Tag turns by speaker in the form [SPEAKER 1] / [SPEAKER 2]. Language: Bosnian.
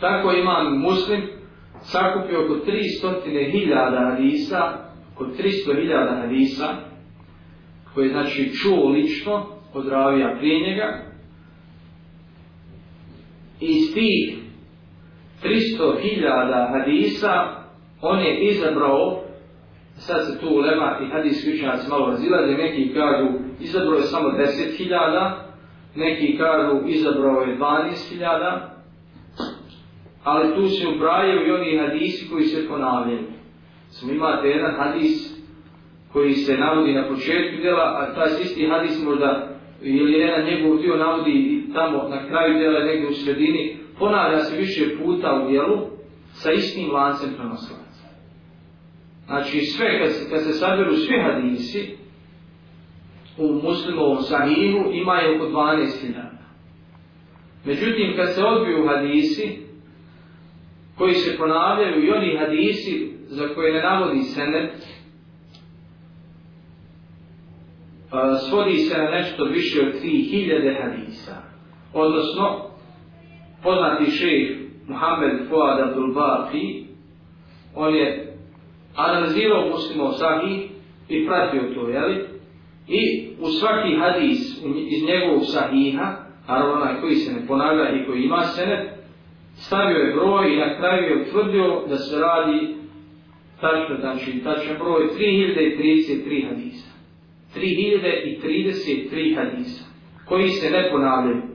[SPEAKER 1] Tako imam muslim sakupio oko 300.000 hadisa, oko 300.000 hadisa, koje znači čuo lično od ravija prije njega. I iz tih 300.000 hadisa on je izabrao sad se tu ulema i hadijski učenjaci malo razilaze, neki kažu izabrao je samo 10.000, neki kažu izabrao je 12.000, ali tu se ubrajaju i oni hadisi koji se ponavljaju. Smo imate jedan hadis koji se navodi na početku djela, a taj isti hadis možda ili jedan njegov dio navodi tamo na kraju djela, negdje u sredini, ponavlja se više puta u djelu sa istim lancem prenoslaca. Znači sve, kad se, kad se saberu svi hadisi u muslimovom sahihu, imaju oko 12.000. Međutim, kad se odbiju hadisi, koji se ponavljaju i oni hadisi za koje ne navodi senet, svodi se na nešto više od 3000 hadisa. Odnosno, poznati šejh Muhammed Fuad Abdul Baqi, on je analizirao muslimo sahih i pratio to, jeli? I u svaki hadis iz njegovog sahiha, naravno onaj koji se ne ponavlja i koji ima senet, stavio je broj i na kraju je utvrdio da se radi tačno, znači tačno broj 3033 hadisa. 3033 hadisa koji se ne ponavljaju.